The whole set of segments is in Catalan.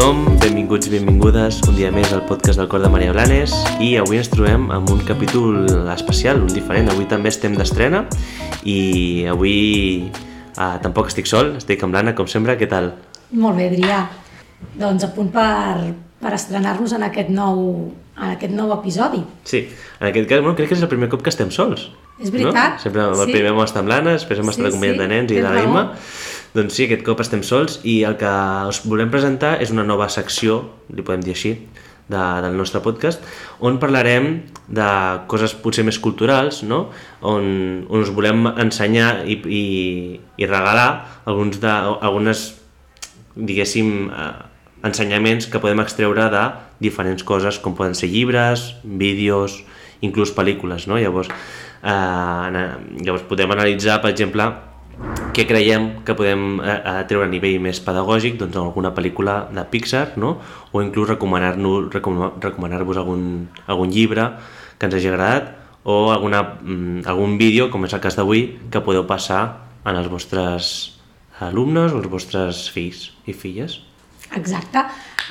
tothom, benvinguts i benvingudes un dia més al podcast del Cor de Maria Blanes i avui ens trobem amb un capítol especial, un diferent. Avui també estem d'estrena i avui eh, tampoc estic sol, estic amb l'Anna, com sempre. Què tal? Molt bé, Adrià. Doncs a punt per, per estrenar-nos en, aquest nou, en aquest nou episodi. Sí, en aquest cas, bueno, crec que és el primer cop que estem sols. És veritat. No? Sempre el Sí. primer vam estar amb l'Anna, després hem Sí, estat acompanyat sí, de nens i de l'Emma. raó. Doncs sí, aquest cop estem sols i el que us volem presentar és una nova secció, li podem dir així, de, del nostre podcast, on parlarem de coses potser més culturals, no? on, on us volem ensenyar i, i, i regalar alguns de, algunes, diguéssim, eh, ensenyaments que podem extreure de diferents coses, com poden ser llibres, vídeos, inclús pel·lícules, no? Llavors, eh, llavors podem analitzar, per exemple, què creiem que podem eh, eh, treure a nivell més pedagògic doncs, alguna pel·lícula de Pixar, no? o inclús recomanar-vos algun, algun llibre que ens hagi agradat o alguna, mm, algun vídeo, com és el cas d'avui, que podeu passar en els vostres alumnes o els vostres fills i filles. Exacte.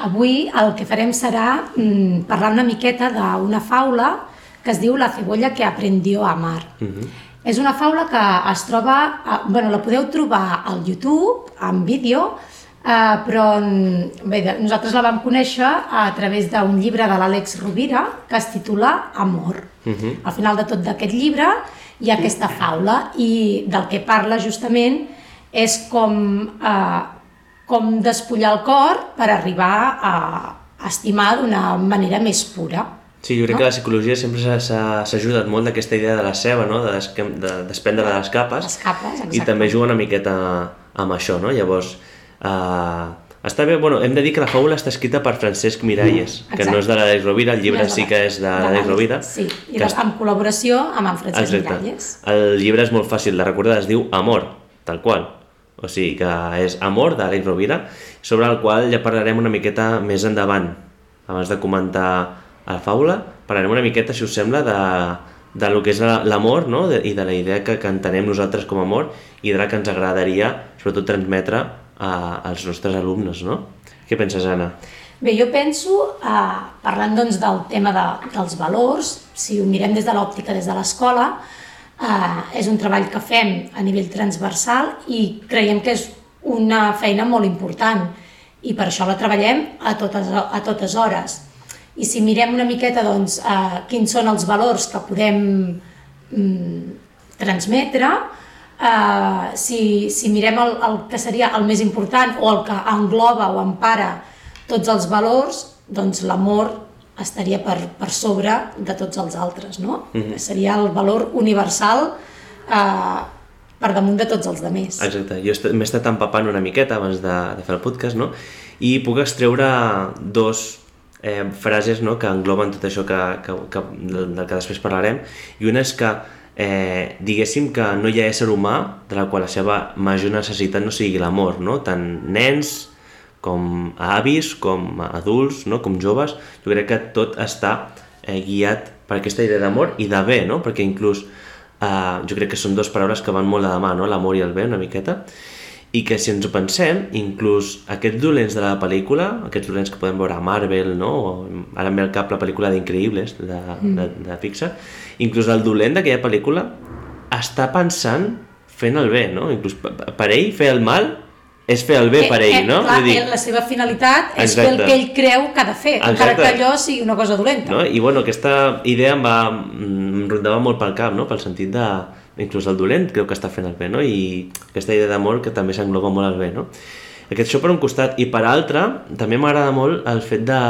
Avui el que farem serà mm, parlar una miqueta d'una faula que es diu La cebolla que aprendió a amar. És una faula que es troba, a, bueno, la podeu trobar al YouTube, en vídeo, eh, però mm, bé, nosaltres la vam conèixer a través d'un llibre de l'Àlex Rovira que es titula Amor. Al final de tot d'aquest llibre hi ha aquesta faula i del que parla justament és com, eh, com despullar el cor per arribar a estimar d'una manera més pura. Sí, jo crec No? que la psicologia sempre s'ha- ajudat molt d'aquesta idea de la ceba, no? de, desque- de desprendre de les capes, Les capes, i exacte. també juga una miqueta amb això, no? Llavors, eh, està bé, bueno, hem de dir que la fàbula està escrita per Francesc Miralles, que Exacte. no és de l'Àlex Rovira, el llibre No sí que és de de l'Àlex Rovira. Sí, i que de, es- en col·laboració amb en Francesc Exacte. Miralles. El llibre és molt fàcil de recordar, es diu Amor, tal qual. O sigui que és Amor d'Àlex Rovira, sobre el qual ja parlarem una miqueta més endavant. Abans de comentar la faula, parlarem una miqueta, si us sembla, de, de lo que és la- l'amor no? de, i de la idea que, que entenem nosaltres com a amor i de la que ens agradaria, sobretot, transmetre a, als nostres alumnes, no? Què penses, Anna? Bé, jo penso, eh, parlant doncs, del tema de, dels valors, si ho mirem des de l'òptica des de l'escola, eh, és un treball que fem a nivell transversal i creiem que és una feina molt important i per això la treballem a totes, a totes hores. I si mirem una miqueta doncs, eh, quins són els valors que podem mm, transmetre, eh, si, si mirem el, el que seria el més important o el que engloba o empara tots els valors, doncs l'amor estaria per, per sobre de tots els altres, no? Seria el valor universal eh, per damunt de tots els demés. Exacte, jo m'he estat empapant una miqueta abans de, de fer el podcast, no? I puc extreure dos eh, frases no? que engloben tot això que, que, que, del, que després parlarem. I una és que eh, diguéssim que no hi ha ésser humà de la qual la seva major necessitat no sigui l'amor, no? Tant nens com avis, com adults, no? com joves, jo crec que tot està eh, guiat per aquesta idea d'amor i de bé, no? perquè inclús eh, jo crec que són dues paraules que van molt de la mà, no? l'amor i el bé una miqueta, i que si ens ho pensem, inclús aquests dolents de la pel·lícula, aquests dolents que podem veure a Marvel, no? o ara em ve al cap la pel·lícula d'Increïbles de, de, de Pixar, inclús el dolent d'aquella pel·lícula està pensant fent el bé, no? inclús per ell fer el mal és fer el bé per ell, no? clar, Vull dir, ell, la seva finalitat és fer el Exacte. que ell creu que ha de fer, encara Exacte. que allò sigui una cosa dolenta. no? I bueno, aquesta idea em va em rondava molt pel cap, no? pel sentit de inclús el dolent creu que està fent el bé, no? i aquesta idea d'amor que també s'engloba molt al bé. No? Aquest això per un costat, i per altre, també m'agrada molt el fet de,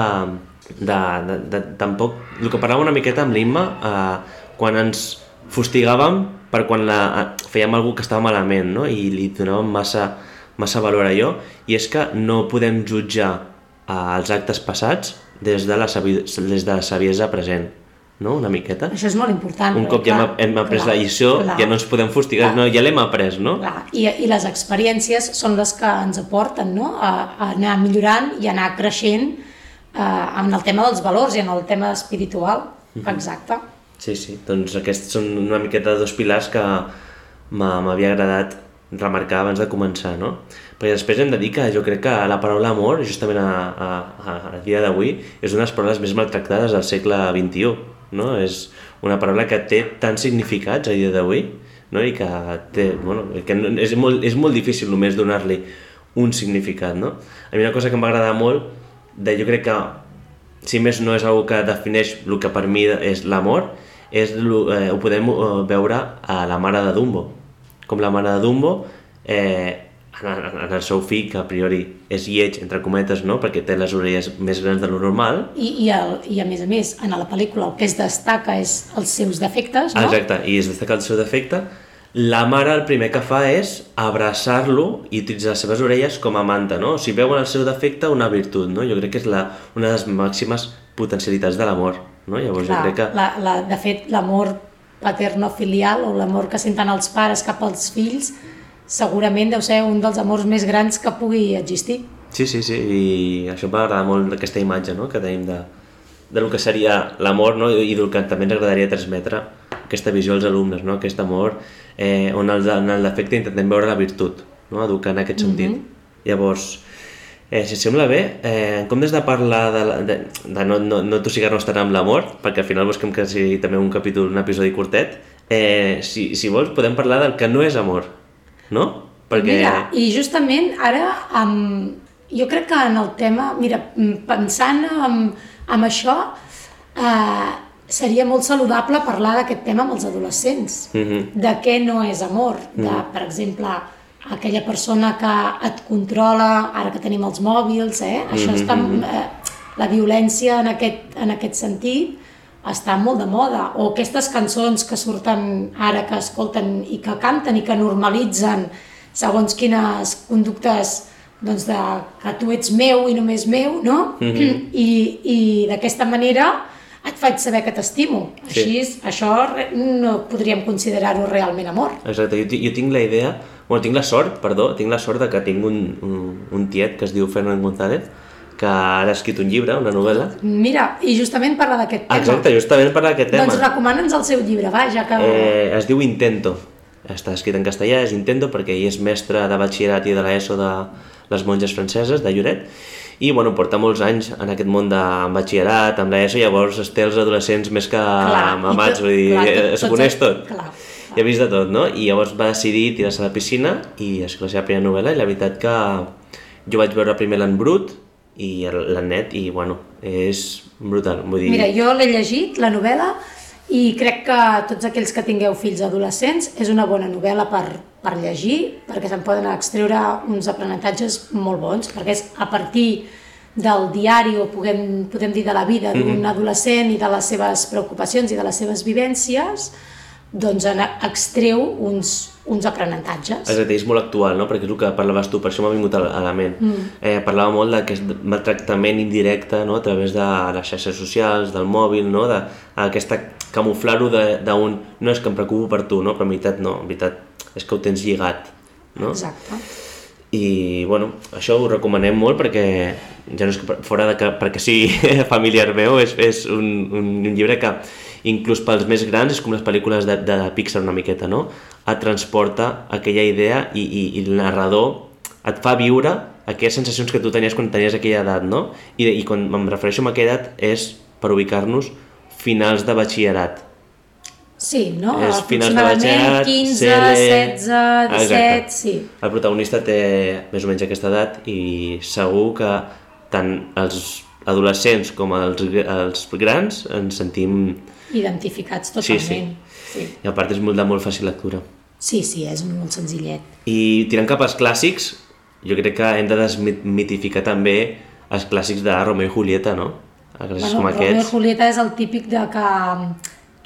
de, de, de, tampoc, el que parlàvem una miqueta amb l'Imma, eh, quan ens fustigàvem per quan la, eh, fèiem alguna que estava malament, no? i li donàvem massa, massa valor a allò, i és que no podem jutjar eh, els actes passats des de la, des de la saviesa present, no? Una miqueta. Això és molt important. Un cop ja clar, hem, après clar, la lliçó, clar, ja no ens podem fustigar, Clar. no, ja l'hem après, no? Clar, i, I les experiències són les que ens aporten no? a, a anar millorant i anar creixent eh, en el tema dels valors i en el tema espiritual. Mhm. Exacte. Sí, sí, doncs aquests són una miqueta dos pilars que m'ha- m'havia agradat remarcar abans de començar, no? Perquè després hem de dir que jo crec que la paraula amor, justament a, a, a, a dia d'avui, és una de les paraules més maltractades del segle XXI, no? És una paraula que té tants significats a dia d'avui, no? i que, té, bueno, que és, molt, és molt difícil només donar-li un significat, no? A mi una cosa que m'agrada molt, de, jo crec que si més no és una que defineix el que per mi és l'amor, és, eh, ho podem eh, veure a la mare de Dumbo. Com la mare de Dumbo, eh, en, en el seu fill, que a priori és lleig, entre cometes, no? perquè té les orelles més grans de lo normal. I, i, el, I a més a més, en la pel·lícula el que es destaca és els seus defectes, no? Exacte, i es destaca el seu defecte. La mare el primer que fa és abraçar-lo i utilitzar les seves orelles com a manta, no? O sigui, veuen el seu defecte una virtut, no? Jo crec que és la, una de les màximes potencialitats de l'amor, no? Llavors Clar, jo crec que... La, la, de fet, l'amor paterno-filial o l'amor que senten els pares cap als fills segurament deu ser un dels amors més grans que pugui existir. Sí, sí, sí, i això m'agrada molt aquesta imatge no? que tenim de, de lo que seria l'amor no? i del que també ens agradaria transmetre aquesta visió als alumnes, no? aquest amor eh, on el, en el defecte intentem veure la virtut, no? educar en aquest sentit. Mm -hmm. Llavors, eh, si sembla bé, eh, en comptes de parlar de, de, de no, no, no tossigar-nos tant amb l'amor, perquè al final busquem que sigui també un capítol, un episodi curtet, eh, si, si vols podem parlar del que no és amor, no? Perquè... Mira, i justament ara, amb, jo crec que en el tema, mira, pensant en, en això, eh, seria molt saludable parlar d'aquest tema amb els adolescents, mm -hmm. de què no és amor, de, mm -hmm. per exemple, aquella persona que et controla, ara que tenim els mòbils, eh? això mm -hmm. està, eh, la violència en aquest, en aquest sentit està molt de moda, o aquestes cançons que surten ara, que escolten i que canten i que normalitzen segons quines conductes doncs de que tu ets meu i només meu, no? Mm -hmm. I, i d'aquesta manera et faig saber que t'estimo. Així, sí. això no podríem considerar-ho realment amor. Exacte, jo, jo tinc la idea, bueno, tinc la sort, perdó, tinc la sort de que tinc un, un, un tiet que es diu Fernand González, que ara ha escrit un llibre, una novel·la. Mira, i justament parla d'aquest tema. Exacte, justament parla d'aquest tema. Doncs recomana'ns el seu llibre, va, ja que... Eh, es diu Intento. Està escrit en castellà, és Intento, perquè ell és mestre de batxillerat i de l'ESO de les monges franceses, de Lloret, i bueno, porta molts anys en aquest món de batxillerat, amb l'ESO, llavors es té els adolescents més que clar, mamats, vull dir, clar, tot, es coneix tot. Clar, clar. I ha vist de tot, no? I llavors va decidir tirar-se a la piscina i és la seva primera novel·la i la veritat que jo vaig veure primer l'en Brut i l'en Net i bueno, és brutal, vull dir... Mira, jo l'he llegit, la novel·la, i crec que tots aquells que tingueu fills adolescents és una bona novel·la per, per llegir, perquè se'n poden extreure uns aprenentatges molt bons, perquè és a partir del diari o podem, podem dir de la vida d'un mm -hmm. adolescent i de les seves preocupacions i de les seves vivències, doncs en extreu uns, uns aprenentatges. Exacte, és molt actual, no? perquè és el que parlaves tu, per això m'ha vingut a la ment. Mm. Eh, parlava molt d'aquest maltractament indirecte no? a través de les xarxes socials, del mòbil, no? d'aquesta camuflar-ho d'un no és que em preocupo per tu, no? però en veritat no, en veritat és que ho tens lligat. No? Exacte. I, bueno, això ho recomanem molt perquè, ja no és que fora de que, perquè sigui familiar meu, és, és un, un, un llibre que inclús pels més grans és com les pel·lícules de, de Pixar una miqueta, no? Et transporta aquella idea i, i, i el narrador et fa viure aquelles sensacions que tu tenies quan tenies aquella edat, no? I, i quan em refereixo a aquella edat és per ubicar-nos finals de batxillerat Sí, no? És Aproximadament 15, CL... 16, 17, Exacte. sí. El protagonista té més o menys aquesta edat i segur que tant els adolescents com els, els grans ens sentim... Identificats totalment. Sí, sí. sí. I a part és molt de molt fàcil lectura. Sí, sí, és molt senzillet. I tirant cap als clàssics, jo crec que hem de desmitificar també els clàssics de Romeo i Julieta, no? Clàssics bueno, com aquests. Romeo i Julieta és el típic de que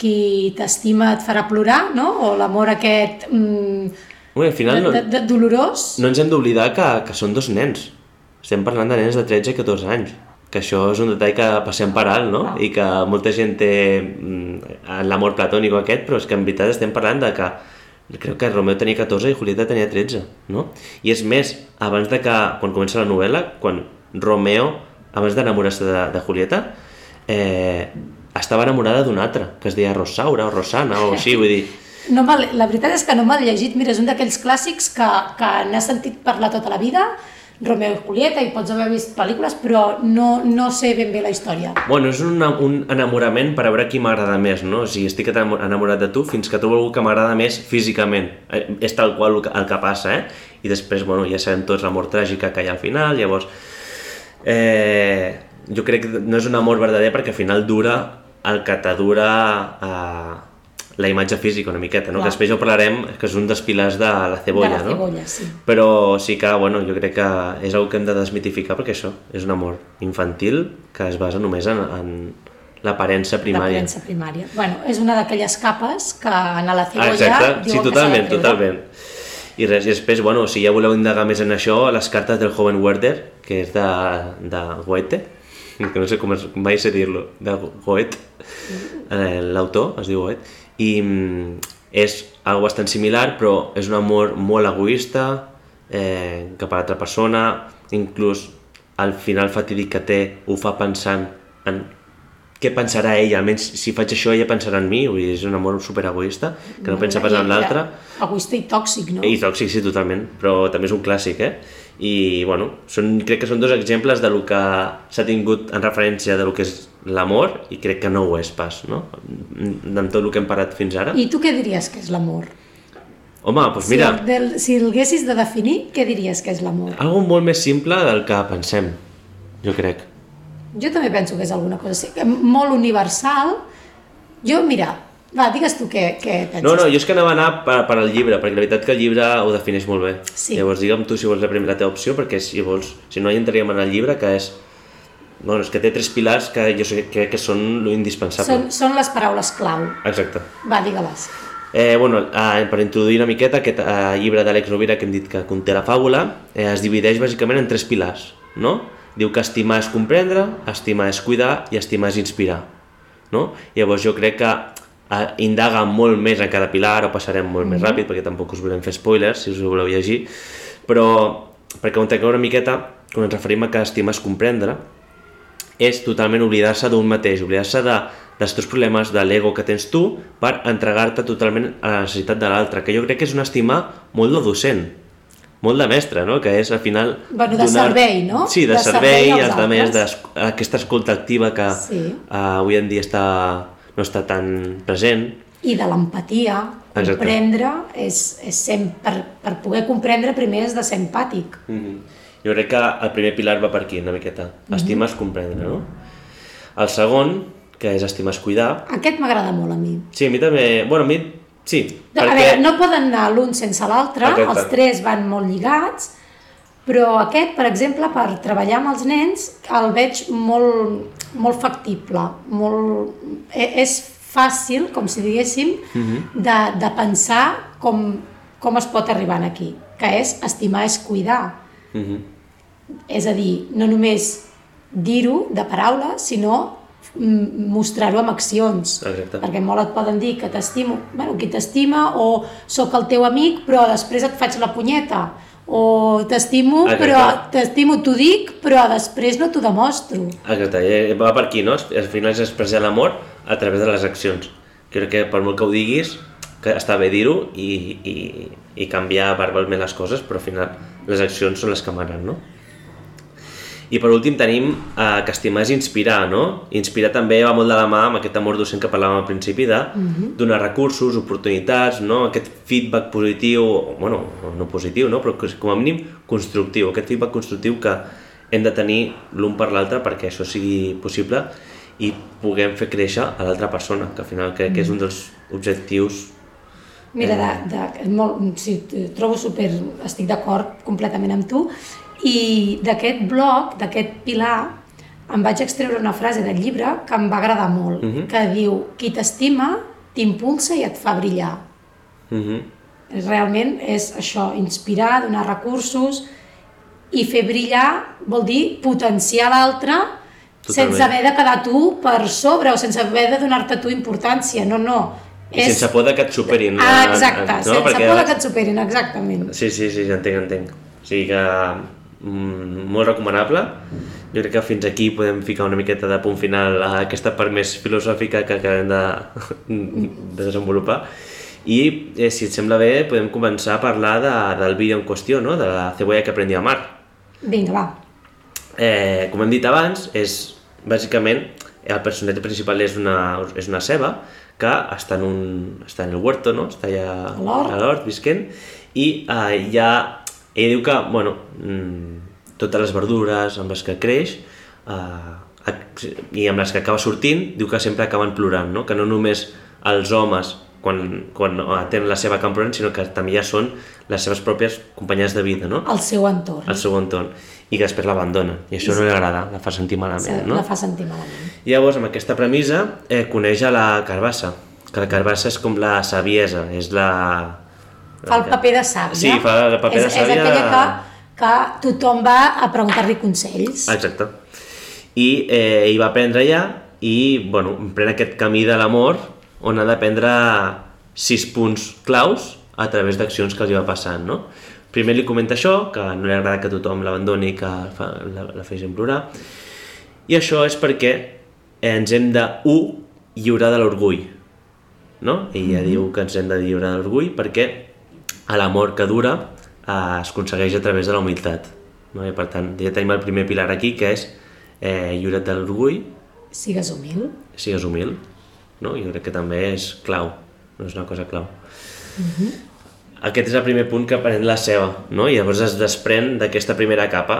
qui t'estima et farà plorar, no? O l'amor aquest mm, Ui, al final de, de, de, dolorós. No ens hem d'oblidar que, que són dos nens. Estem parlant de nens de 13 i 14 anys. Que això és un detall que passem per alt, no? I que molta gent té mm, l'amor platònic aquest, però és que en veritat estem parlant de que crec que Romeo tenia 14 i Julieta tenia 13, no? I és més, abans de que, quan comença la novel·la, quan Romeo, abans d'enamorar-se de, de Julieta, eh, estava enamorada d'un altre, que es deia Rosaura o Rosana o així, vull dir... No la veritat és que no he llegit. Mira, és un d'aquells clàssics que, que n'has sentit parlar tota la vida, Romeo i Julieta, i pots haver vist pel·lícules, però no, no sé ben bé la història. Bueno, és un, un enamorament per a veure qui m'agrada més, no? O sigui, estic enamo- enamorat de tu fins que trobo algú que m'agrada més físicament. Eh, És tal qual el que, el que passa, eh? I després, bueno, ja sabem tots l'amor tràgica que hi ha al final, llavors... Eh, jo crec que no és un amor verdader perquè al final dura el que t'adura eh, la imatge física una miqueta, no? Clar. Que després ja ho parlarem, que és un dels pilars de la cebolla, de la no? cebolla, sí. Però sí que, bueno, jo crec que és una que hem de desmitificar perquè això és un amor infantil que es basa només en, en l'aparença primària. L'aparença primària. Bueno, és una d'aquelles capes que en la Ah, cebolla exacte, sí, totalment, totalment. I res, i després, bueno, si ja voleu indagar més en això, les cartes del joven Werther, que és de, de Goethe, que no sé com es, mai sé dir-lo, de Goethe, eh, l'autor es diu Goethe, i mm, és algo bastant similar, però és un amor molt egoista eh, cap a l'altra persona, inclús al final fatídic que té ho fa pensant en què pensarà ella, almenys si faig això ella pensarà en mi, vull dir, és un amor superegoista, que no pensa pas en l'altre, Egoista i tòxic, no? i tòxic, sí, totalment, però també és un clàssic, eh? I, bueno, són, crec que són dos exemples de lo que s'ha tingut en referència de lo que és l'amor i crec que no ho és pas, no? Amb tot el que hem parat fins ara. I tu què diries que és l'amor? Home, doncs mira, Si, el, del, si haguessis de definir, què diries que és l'amor? algo molt més simple del que pensem, jo crec. Jo també penso que és alguna cosa que molt universal. Jo, mira, va, digues tu què, què penses. No, no, jo és que anava a anar per, per al llibre, perquè la veritat que el llibre ho defineix molt bé. Sí. Llavors digue'm tu si vols la, prim- la teva opció, perquè si vols, si no hi entraríem en el llibre, que és... Bueno, és que té tres pilars que jo sé, crec que són lo indispensable. Són, són les paraules clau. Exacte. Va, digue-les. Eh, bueno, eh, per introduir una miqueta, aquest eh, llibre d'Àlex Rovira que hem dit que conté la fàbula, eh, es divideix bàsicament en tres pilars, no? Diu que estimar és comprendre, estimar és cuidar i estimar és inspirar, no? Llavors jo crec que eh, indaga molt més en cada pilar, ho passarem molt més ràpid perquè tampoc us volem fer spoilers, si us ho voleu llegir, però perquè ho entengueu una miqueta, quan ens referim a que estimar és comprendre, és totalment oblidar-se d'un mateix, oblidar-se de, dels teus problemes, de l'ego que tens tu, per entregar-te totalment a la necessitat de l'altre, que jo crec que és un estimar molt de docent, molt de mestre, no? que és al final... Bueno, de donar- servei, no? Sí, de, De servei, servei els altres, altres. aquesta escolta activa que Sí. uh, avui en dia està, no està tan present. I de l'empatia, comprendre, és, és ser, per, per poder comprendre primer és de ser empàtic. Mm -hmm. Jo crec que el primer pilar va per aquí, una miqueta. Estimar és comprendre, no? El segon, que és estimar és cuidar, Aquest m'agrada molt a mi. sí, a mi també... Bueno, a mi... Sí, No, A veure, no poden anar l'un sense l'altre, els tres van molt lligats, però aquest, per exemple, per treballar amb els nens, el veig molt, molt factible, molt... e- és fàcil, com si diguéssim, de, de pensar com, com es pot arribar aquí, que és estimar és cuidar. Mhm. És a dir, no només dir-ho de paraules, sinó mm, mostrar-ho amb accions. Exacte. Perquè molt et poden dir que t'estimo, bueno, qui t'estima, o sóc el teu amic, però després et faig la punyeta. O t'estimo, però t'estimo, t'ho dic, però després no t'ho demostro. Exacte, eh, va per aquí, no? Al final és expressar l'amor a través de les accions. Crec que per molt que ho diguis, que està bé dir-ho i, i, i canviar verbalment les coses, però al final les accions són les que manen, no? I per últim tenim eh, que estimar és inspirar, no? Inspirar també va molt de la mà amb aquest amor docent que parlàvem al principi de donar recursos, oportunitats, no? Aquest feedback positiu, bueno, no positiu, no? Però com a mínim constructiu, aquest feedback constructiu que hem de tenir l'un per l'altre perquè això sigui possible i puguem fer créixer a l'altra persona, que al final crec que és un dels objectius Mira, de, de, molt, sí, trobo super, estic d'acord completament amb tu, i d'aquest bloc, d'aquest pilar, em vaig extreure una frase del llibre que em va agradar molt, que diu, qui t'estima t'impulsa i et fa brillar. Mhm. Realment és això, inspirar, donar recursos i fer brillar vol dir potenciar l'altre sense haver de quedar tu per sobre o sense haver de donar-te tu importància, no, no. I sense por de que et superin. Ah, exacte, No? sense Perquè- por de que et superin, exactament. Sí, sí, sí, entenc, entenc. O sigui que mm, molt recomanable. Jo crec que fins aquí podem ficar una miqueta de punt final a aquesta part més filosòfica que acabem de, de desenvolupar. I, eh, si et sembla bé, podem començar a parlar de, del vídeo en qüestió, no? de la cebolla que aprendi a amar. Vinga, va. Eh, com hem dit abans, és bàsicament el personatge principal és una, és una ceba que està en, un, està en el huerto, no? està allà A l'hort. visquent i eh, ja ell diu que bueno, mm, totes les verdures amb les que creix eh, i amb les que acaba sortint diu que sempre acaben plorant, no? que no només els homes quan, quan tenen la seva camp plorant, sinó que també ja són les seves pròpies companyes de vida, no? El seu entorn. al seu entorn i que després l'abandona i això no li agrada, la fa sentir malament no? La fa sentir malament. llavors amb aquesta premissa eh, coneix a la carbassa que la carbassa és com la saviesa és la... Fa el paper de sàvia. Sí, fa el paper és, de sàvia. És aquella que, que tothom va a preguntar-li consells. exacte i eh, ell va aprendre allà i bueno, pren aquest camí de l'amor on ha d'aprendre sis punts claus a través d'accions que els hi va passant no? primer li comenta això, que no li agrada que tothom l'abandoni i que fa, la, la facin plorar i això és perquè ens hem de, u, lliurar de l'orgull no? Ella mm -hmm. diu que ens hem de lliurar de l'orgull perquè a l'amor que dura eh, es aconsegueix a través de la humilitat no? i per tant ja tenim el primer pilar aquí que és eh, lliura't de l'orgull Sigues humil. sigues humil no? jo crec que també és clau no és una cosa clau aquest és el primer punt que aprèn la seva no? i llavors es desprèn d'aquesta primera capa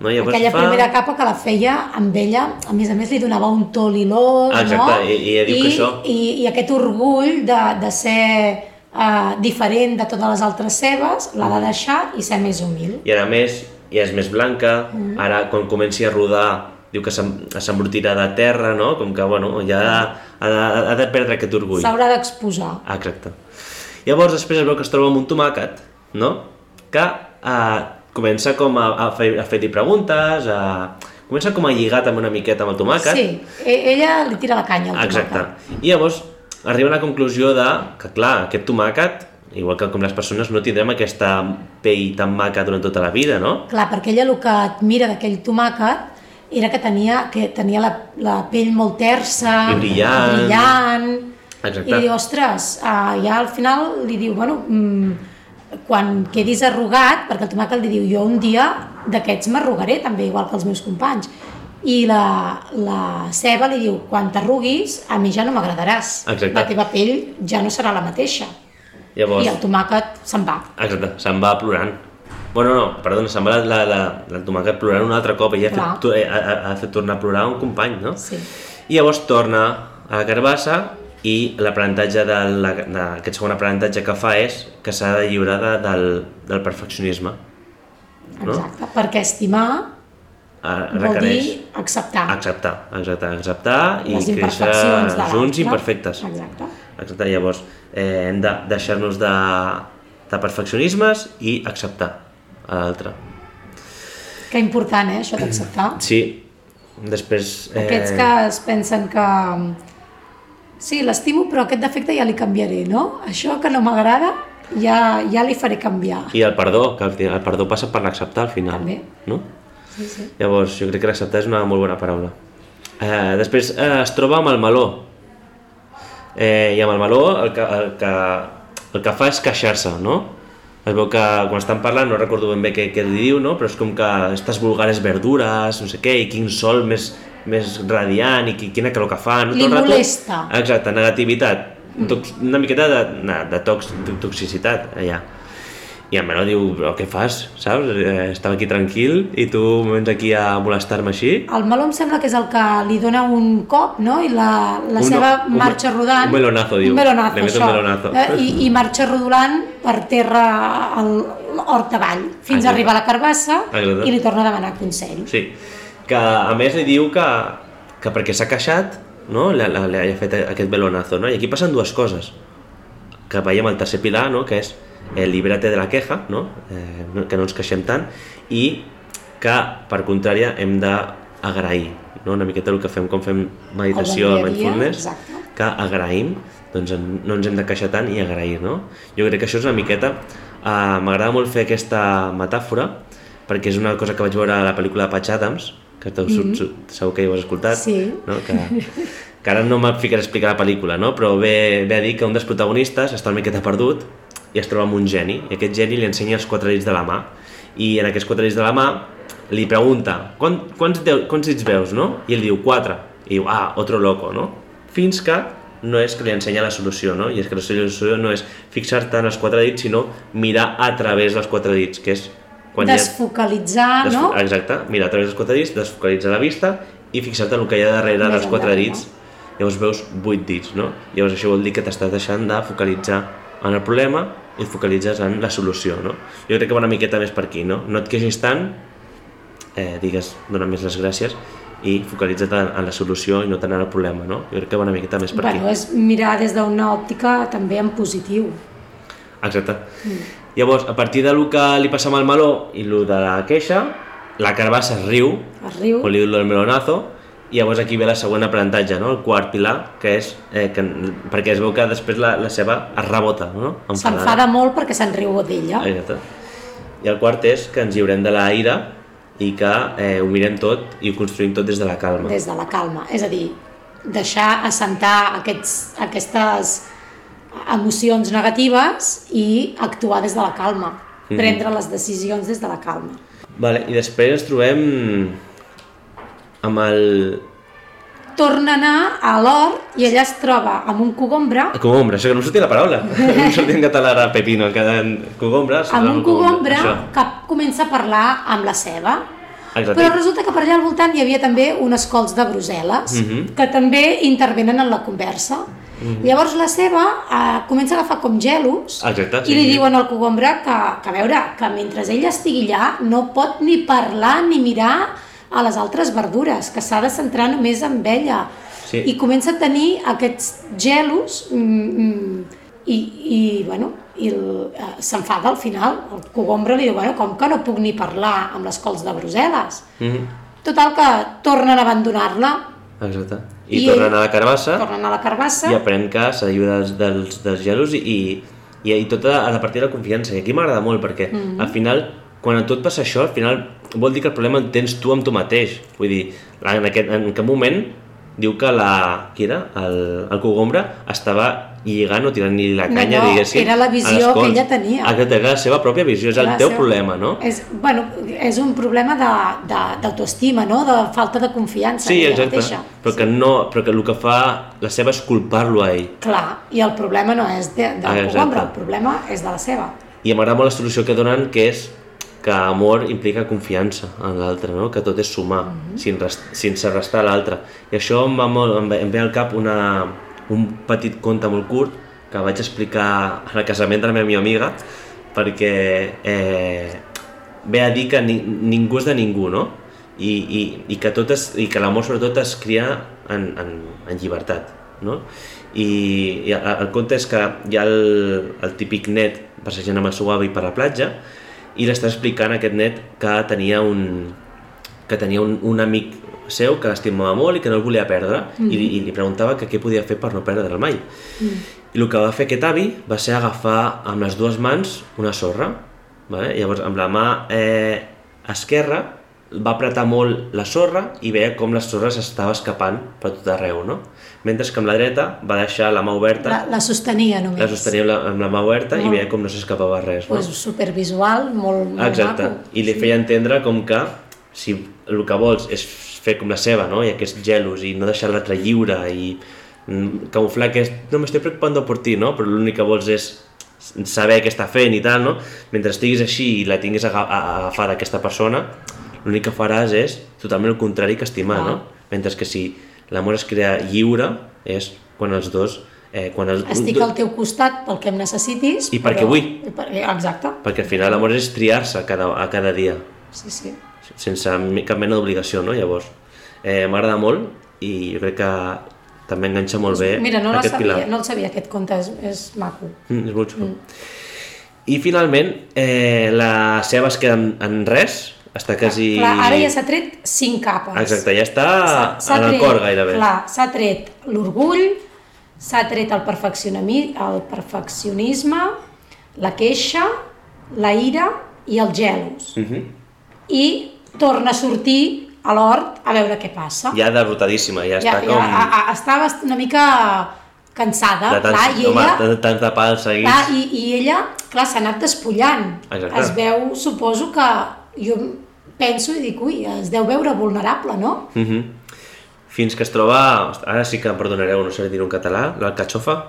no? I llavors Aquella primera capa que la feia amb ella, a més a més li donava un to lilós, exacte, no? i- i ella diu que això- I, I aquest orgull de, de ser uh, diferent de totes les altres cebes, l'ha de deixar i ser més humil. i ara més ja és més blanca, ara quan comenci a rodar diu que s'em- s'embrutirà de terra, no? Com que, bueno, ja ha de, ha de perdre aquest orgull. S'haurà d'exposar. Ah, exacte. Llavors després es veu que es troba amb un tomàquet, no? Que eh, comença com a, a fer- a fer-li preguntes, a... comença com a lligat amb una miqueta amb el tomàquet. Sí, e- ella li tira la canya al Exacte. tomàquet. I llavors arriba a la conclusió de que, clar, aquest tomàquet, igual que com les persones, no tindrem aquesta pell tan maca durant tota la vida, no? Clar, perquè ella el que admira d'aquell tomàquet era que tenia, que tenia la, la pell molt tersa, I brillant. brillant Exacte. i diu, ostres, uh, ja al final li diu, bueno, mm, quan quedis arrugat, perquè el tomàquet li diu, jo un dia d'aquests m'arrugaré també, igual que els meus companys, i la, la ceba li diu, quan t'arruguis, a mi ja no m'agradaràs, la teva pell ja no serà la mateixa. Llavors, I el tomàquet se'n va. exacte, se'n va plorant. Bueno, no, perdona, se'n va la, la, la, la tomàquet plorant un altre cop, ella ha fet, eh, ha, ha, fet tornar a plorar un company, no? Sí. I llavors torna a la carbassa i l'aprenentatge de la, de, aquest segon aprenentatge que fa és que s'ha de lliurar de, del, del perfeccionisme. No? Exacte, perquè estimar Eh, vol requereix dir acceptar acceptar, exacte, acceptar i les créixer junts imperfectes. Exacte. Exacte, llavors eh, hem de deixar-nos de, de perfeccionismes i acceptar a l'altre. Que important, eh, això d'acceptar. Sí, després... Eh, Aquests que es pensen que... Sí, l'estimo, però aquest defecte ja li canviaré, no? Això que no m'agrada, ja, ja li faré canviar. I el perdó, que el, el perdó passa per l'acceptar al final. També. No? Sí, sí. Llavors, jo crec que l'acceptar és una molt bona paraula. Eh, després eh, es troba amb el meló. Eh, I amb el meló el que, el que, el que fa és queixar-se, no? Es veu que quan estan parlant, no recordo ben bé què, què li diu, no? però és com que estas vulgares verdures, no sé què, i quin sol més, més radiant, i qui- quina calor que fa... No? Li Tot rato- molesta. Exacte, negativitat. Tox, una miqueta de, de, de, tox, de toxicitat allà. I el Meló diu, però què fas, saps? Eh, estava aquí tranquil i tu vens aquí a molestar-me així? El meló em sembla que és el que li dona un cop, no? I la, la Un- seva un- marxa rodant... un melonazo, diu. Un melonazo, meto un això. melonazo. Eh, i, I marxa rodolant per terra al hort avall, fins Exacte. a arribar a la carbassa Exacte. i li torna a demanar consell. Sí. Que a més li diu que, que perquè s'ha queixat, no? Li, li, li ha fet aquest melonazo, no? I aquí passen dues coses. Que veiem el tercer pilar, no? Que és el librate de la queja, no? Eh, que no ens queixem tant, i que, per contrària, hem d'agrair, no? Una miqueta el que fem quan fem meditació, El bon dia a dia, mindfulness, exacte. que agraïm, doncs no ens hem de queixar tant i agrair, no? Jo crec que això és una miqueta... Uh, M'agrada molt fer aquesta metàfora perquè és una cosa que vaig veure a la pel·lícula de Patch Adams, que tu, mm -hmm. segur que hi ho has escoltat, Sí. no? que, que ara no m'ha ficat a explicar la pel·lícula, no? però ve, ve a dir que un dels protagonistes està una miqueta perdut i es troba amb un geni, i aquest geni li ensenya els quatre dits de la mà, i en aquests quatre dits de la mà li pregunta, Quan, quants, deu, quants dits veus, no? I ell diu, quatre, i diu, ah, otro loco, no? Fins que no és que li ensenya la solució, no? I és que la solució no és fixar-te en els quatre dits, sinó mirar a través dels quatre dits, que és quan hi ha- Desfocalitzar, Desfo- no? Exacte, mira a través dels quatre dits, desfocalitzar la vista i fixar-te en el que hi ha darrere Més dels quatre endavant, dits. Llavors veus vuit dits, no? Llavors això vol dir que t'estàs deixant de focalitzar en el problema i et focalitzes en la solució, no? Jo crec que va una miqueta més per aquí, no? No et queixis tant, eh, digues, dona més les gràcies i focalitza't en, en la solució i no tant en el problema, no? Jo crec que va una miqueta més per Bueno, aquí. és mirar des d'una òptica també en positiu. Exacte. Llavors, a partir de lo que li passa amb el meló i lo de la queixa, la carbassa es riu, Es riu, o li diu el melonazo, i llavors aquí ve la següent aprenentatge, no? el quart pilar, que és eh, que, perquè es veu que després la, la seva es rebota, no? S'enfada molt perquè se'n riu d'ella. Exacte. I el quart és que ens lliurem de la ira i que eh, ho mirem tot i ho construïm tot des de la calma. des de la calma. És a dir, deixar assentar aquests, aquestes emocions negatives i actuar des de la calma. Mhm. Prendre les decisions des de la calma. Vale, I després ens trobem amb el... Torna a anar a l'hort i ella es troba amb un cogombre, Cogombre, això que no em sortia la paraula. no em sortia en català ara pepino, en cada cogombre. amb un cogombre Això. que comença a parlar amb la ceba. Exacte. Però resulta que per allà al voltant hi havia també unes cols de Brussel·les Mhm. que també intervenen en la conversa. Llavors la ceba eh, comença a agafar com gelos Exacte, sí, i li sí. diuen al cogombre que, que a veure, que mentre ella estigui allà no pot ni parlar ni mirar a les altres verdures, que s'ha de centrar només en ella. Sí. I comença a tenir aquests gelos mm, mm, i, i, bueno, i eh, s'enfada al final. El cogombre li diu, bueno, com que no puc ni parlar amb les cols de Brussel·les? Mhm. Total que tornen a abandonar-la, Exacte. I, I tornen a la carbassa tornen a la carbassa, i aprèn que s'ha de lliurar dels, dels, dels gelos i, i, i, i tot a la partir de la confiança. I aquí m'agrada molt perquè Mm-hmm. al final, quan a tot passa això, al final vol dir que el problema el tens tu amb tu mateix. Vull dir, en aquest, en aquest moment diu que la... qui era? El, el cogombre estava lligant o tirant-li la No, canya, no, diguéssim, era la visió que ella tenia. Exacte, era la seva pròpia visió, és el La teu seva- problema, no? És, bueno, és un problema de- de- d'autoestima, no? de falta de confiança Sí, en ella exacte, mateixa. però que, no, però que el que fa la seva és culpar-lo a ell. Clar, i el problema no és de, del Ah, exacte. cogombre, el problema és de la seva. I m'agrada molt la solució que donen, que és que amor implica confiança en l'altre, no? que tot és sumar, Mhm. sin rest, sense restar l'altre. I això em, va molt, em, ve, em ve al cap una, un petit conte molt curt que vaig explicar al casament de la meva amiga perquè eh, ve a dir que ni, ningú és de ningú, no? I, i, i que, tot es, i que l'amor sobretot es cria en, en, en llibertat, no? I, i el, el conte és que hi ha el, el típic net passejant amb el seu avi per la platja i l'està explicant a aquest net que tenia un, que tenia un, un amic seu que l'estimava molt i que no el volia perdre mm. i, i li preguntava que què podia fer per no perdre'l mai. Mm. I el que va fer aquest avi va ser agafar amb les dues mans una sorra, vale? llavors amb la mà eh, esquerra va apretar molt la sorra i veia com la sorra s'estava escapant per tot arreu, no? Mentre que amb la dreta va deixar la mà oberta, La, la sostenia només. la sostenia amb la, amb la mà oberta i Molt. veia com no s'escapava res, no? pues, supervisual, molt, molt Exacte, maco. i li feia entendre com que si el que vols és fer com la seva, no? i aquests gelos, i no deixar l'altre lliure, i mm, camuflar que és, no m'estic preocupant per ti, no? però l'únic que vols és saber què està fent i tal, no? mentre estiguis així i la tinguis a- agafada aquesta persona, l'únic que faràs és totalment el contrari que estimar, Ah. no? Mentre que si l'amor es crea lliure és quan els dos... Eh, quan els, Estic al teu costat pel que em necessitis. I perquè però- vull. i per- Exacte, Perquè al final l'amor és triar-se a cada, a cada dia. sí, sí. sense cap mena d'obligació, no? Llavors, eh, m'agrada molt i jo crec que també enganxa molt bé Mira, no, aquest sabia, pilar. no el sabia, aquest conte és, és maco. Mm, és molt xulo. I finalment, eh, la seva es queda en, en res, està quasi... Clar, ara ja s'ha tret cinc capes. Exacte, ja està S'ha en el cor gairebé. Clar, s'ha tret l'orgull, s'ha tret el, el perfeccionisme, la queixa, la ira i els gelos. Mhm. I torna a sortir a l'hort a veure què passa. Ja derrotadíssima, ja, ja, està com... ja, a, a, estava una mica cansada, de tants, clar, i home, ella... tants de pals seguits. Clar, i, i ella, clar, s'ha anat despullant. Exacte. Es veu, suposo que jo penso i dic, ui, es deu veure vulnerable, no? Mm -hmm. Fins que es troba, ara sí que em perdonareu, no sé dir en català, l'alcachofa.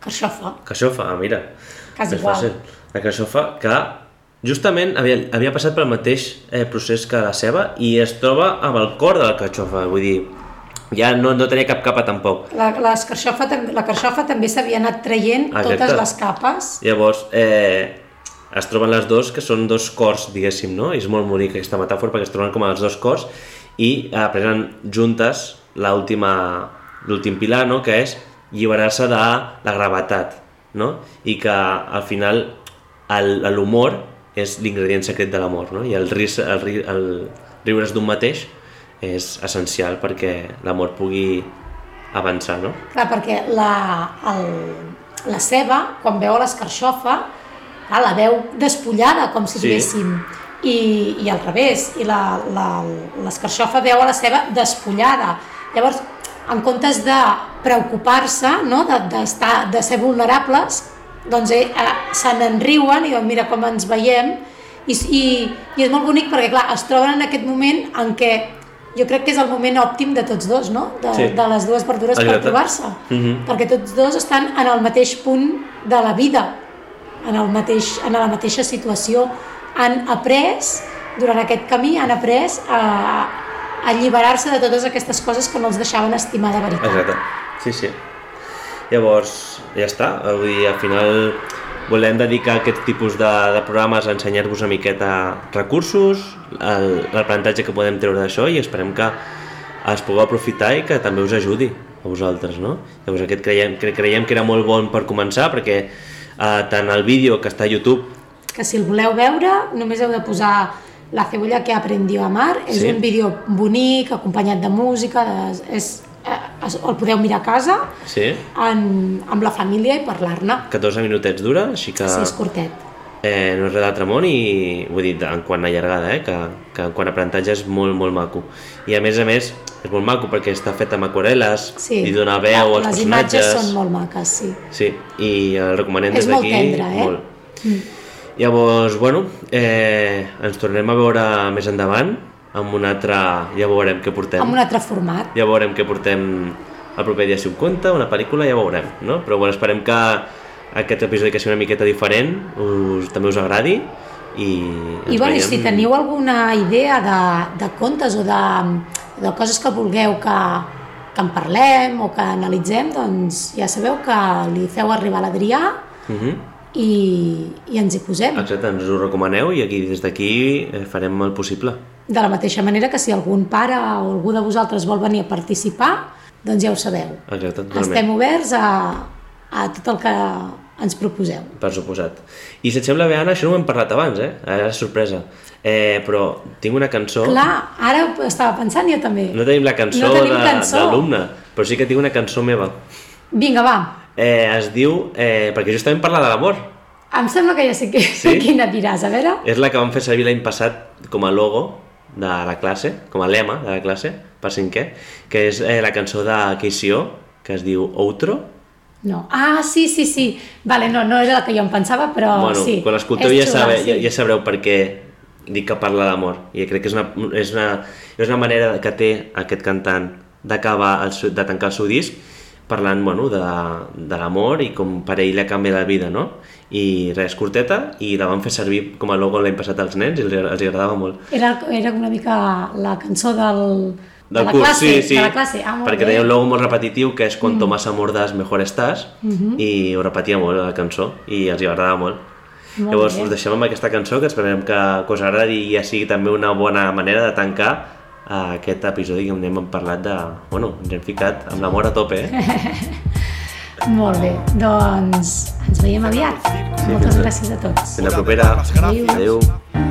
Carxofa, Cachofa, ah, mira. Quasi Més igual. fàcil. La cachofa, que justament havia, havia passat pel mateix eh, procés que la ceba i es troba amb el cor de la cachofa, vull dir, ja no, no tenia cap capa tampoc. la, les carxofa, la carxofa també s'havia anat traient Exacte. totes les capes. Llavors, eh, es troben les dos, que són dos cors, diguéssim, no? I és molt bonic aquesta metàfora perquè es troben com els dos cors i eh, prenen juntes l'últim pilar, no? Que és lliberar-se de la gravetat, no? I que al final l'humor és l'ingredient secret de l'amor, no? I el, ris, el, ri- el riure's d'un mateix és essencial perquè l'amor pugui avançar, no? Clar, perquè la, el, la ceba, quan veu l'escarxofa, clar, la veu despullada, com si Sí. diguéssim, i, i al revés, i la- la- l'escarxofa veu a la ceba despullada. Llavors, en comptes de preocupar-se, no? de, d'estar, de ser vulnerables, doncs eh, eh, se n'enriuen i diuen, mira com ens veiem, i, i, i és molt bonic perquè, clar, es troben en aquest moment en què jo crec que és el moment òptim de tots dos, no? De, Sí. de les dues verdures per Exacte. trobar-se. Mhm. Perquè tots dos estan en el mateix punt de la vida, en, el mateix, en la mateixa situació. Han après, durant aquest camí, han après a, a alliberar-se de totes aquestes coses que no els deixaven estimar de veritat. Exacte, sí, sí. Llavors, ja està, vull dir, al final volem dedicar aquest tipus de, de programes a ensenyar-vos una miqueta recursos, l'aprenentatge que podem treure d'això i esperem que es pugueu aprofitar i que també us ajudi a vosaltres, no? Llavors aquest creiem, cre creiem que era molt bon per començar perquè eh, tant el vídeo que està a YouTube Que si el voleu veure, només heu de posar La cebolla que aprendió a amar. És Sí. un vídeo bonic, acompanyat de música, de, és, eh, el podeu mirar a casa sí, en, amb la família i parlar-ne. 14 minutets dura, així que Sí, és curtet. Eh, no és res d'altre món i vull dir, en quant a llargada, eh, que, que en quant a aprenentatge és molt, molt maco. I a més a més, és molt maco perquè està fet amb aquarel·les, Sí. i dona veu als Les personatges. imatges són molt maques, sí. Sí, i el recomanem És des molt d'aquí. tendre, eh? Molt. Llavors, bueno, eh, ens tornem a veure més endavant amb un altre... Ja veurem què portem. Amb un altre format. Ja veurem què portem el proper dia si un conte, una pel·lícula, ja veurem, no? Però bueno, esperem que aquest episodi que sigui una miqueta diferent us, també us agradi i I, bueno, veiem... si teniu alguna idea de, de contes o de, de coses que vulgueu que, que en parlem o que analitzem, doncs ja sabeu que li feu arribar a l'Adrià Mhm. i, i ens hi posem. Exacte, ens ho recomaneu i aquí des d'aquí eh, farem el possible. De la mateixa manera que si algun pare o algú de vosaltres vol venir a participar, doncs ja ho sabeu. Exacte, totalment. Estem oberts a, a tot el que ens proposeu. Per suposat. I si et sembla bé, Anna, això no ho hem parlat abans, eh? Ara és sorpresa. Eh, però tinc una cançó... Clar, ara estava pensant jo també. No tenim la cançó No d'alumne, però sí que tinc una cançó meva. Vinga, va. Eh, es diu... Eh, perquè justament parla de l'amor. Em sembla que ja sé que, Sí? quina diràs, a veure. És la que vam fer servir l'any passat com a logo de la classe, com a lema de la classe, per cinquè, que és eh, la cançó de KCO, que es diu Outro. No. Ah, sí, sí, sí. Vale, no, no era la que jo em pensava, però bueno, sí. quan l'escolteu ja, xula, sabe, sí. ja, ja sabreu per què dic que parla d'amor. I crec que és una, és una, és una manera que té aquest cantant d'acabar, el seu- de tancar el seu disc parlant bueno, de, de l'amor i com per ell la canvia la vida, no? I res, curteta, i la van fer servir com a logo l'any passat als nens i els, els agradava molt. Era, era una mica la cançó del, de la curs, classe. sí, sí, De la classe. Ah, molt perquè bé. tenia un logo molt repetitiu que és Cuanto más amor das, mejor estàs Mhm. i ho repetia molt la cançó i els hi agradava molt. Molt Llavors bé. us deixem amb aquesta cançó que esperem que, que us agradi i ja sigui també una bona manera de tancar uh, aquest episodi que hem parlat de... Bueno, ens hem ficat amb l'amor a tope, eh? Molt bé. Doncs ens veiem aviat. Moltes gràcies a tots. Fins la propera. Adéu.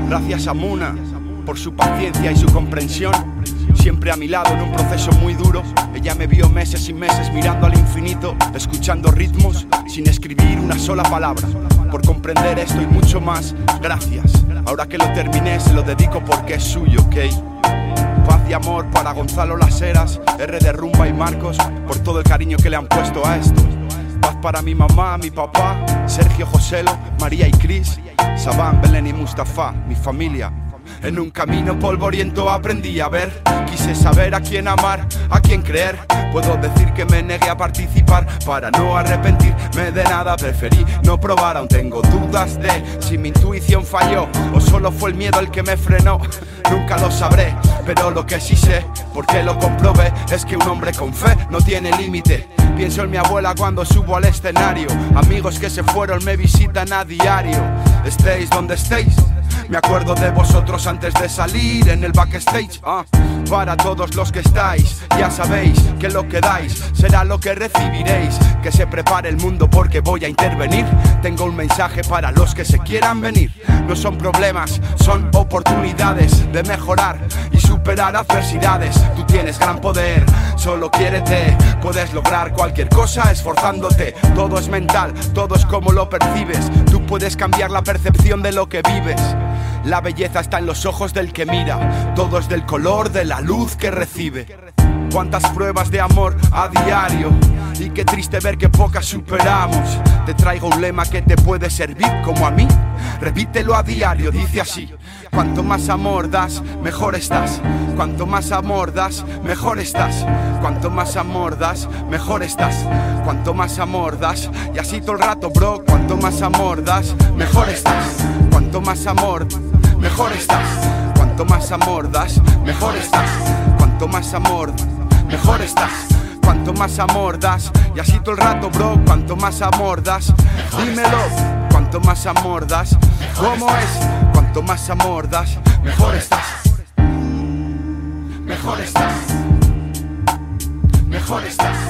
Gracias a Muna por su paciencia y su comprensión. Siempre a mi lado en un proceso muy duro. Ella me vio meses y meses mirando al infinito, escuchando ritmos sin escribir una sola palabra. Por comprender esto y mucho más, gracias. Ahora que lo terminé, se lo dedico porque es suyo, ¿ok? Paz y amor para Gonzalo Las Heras, R de Rumba y Marcos, por todo el cariño que le han puesto a esto. Paz para mi mamá, mi papá, Sergio Joselo, María y Cris, Sabán, Belén y Mustafa, mi familia. En un camino polvoriento aprendí a ver, quise saber a quién amar, a quién creer. Puedo decir que me negué a participar para no arrepentirme de nada. Preferí no probar, aún tengo dudas de si mi intuición falló o solo fue el miedo el que me frenó. Nunca lo sabré, pero lo que sí sé, porque lo comprobé, es que un hombre con fe no tiene límite. Pienso en mi abuela cuando subo al escenario. Amigos que se fueron me visitan a diario. Estéis donde estéis. Me acuerdo de vosotros antes de salir en el backstage. ah. Para todos los que estáis, ya sabéis que lo que dais será lo que recibiréis. Que se prepare el mundo porque voy a intervenir. Tengo un mensaje para los que se quieran venir. No son problemas, son oportunidades de mejorar y superar adversidades. Tú tienes gran poder, solo quiérete. Puedes lograr cualquier cosa esforzándote. Todo es mental, todo es como lo percibes. Tú puedes cambiar la percepción de lo que vives. La belleza está en los ojos del que mira, todo es del color de la luz que recibe. Cuántas pruebas de amor a diario y qué triste ver que pocas superamos. Te traigo un lema que te puede servir como a mí. Repítelo a diario, dice así. Cuanto más amor das, mejor estás. Cuanto más amor das, mejor estás. Cuanto más amor das, mejor estás. Cuanto más amor das, y así todo el rato, bro. Cuanto más amor das, mejor estás. Cuanto más amor, mejor estás. Cuanto más amor das, mejor estás. Cuanto más amor, mejor estás. Cuanto más amor das, y así todo el rato, bro. Cuanto más amor das, dímelo. Cuanto más amor das, ¿cómo es? Cuanto más amor das, mejor estás. Mejor estás. Mejor estás.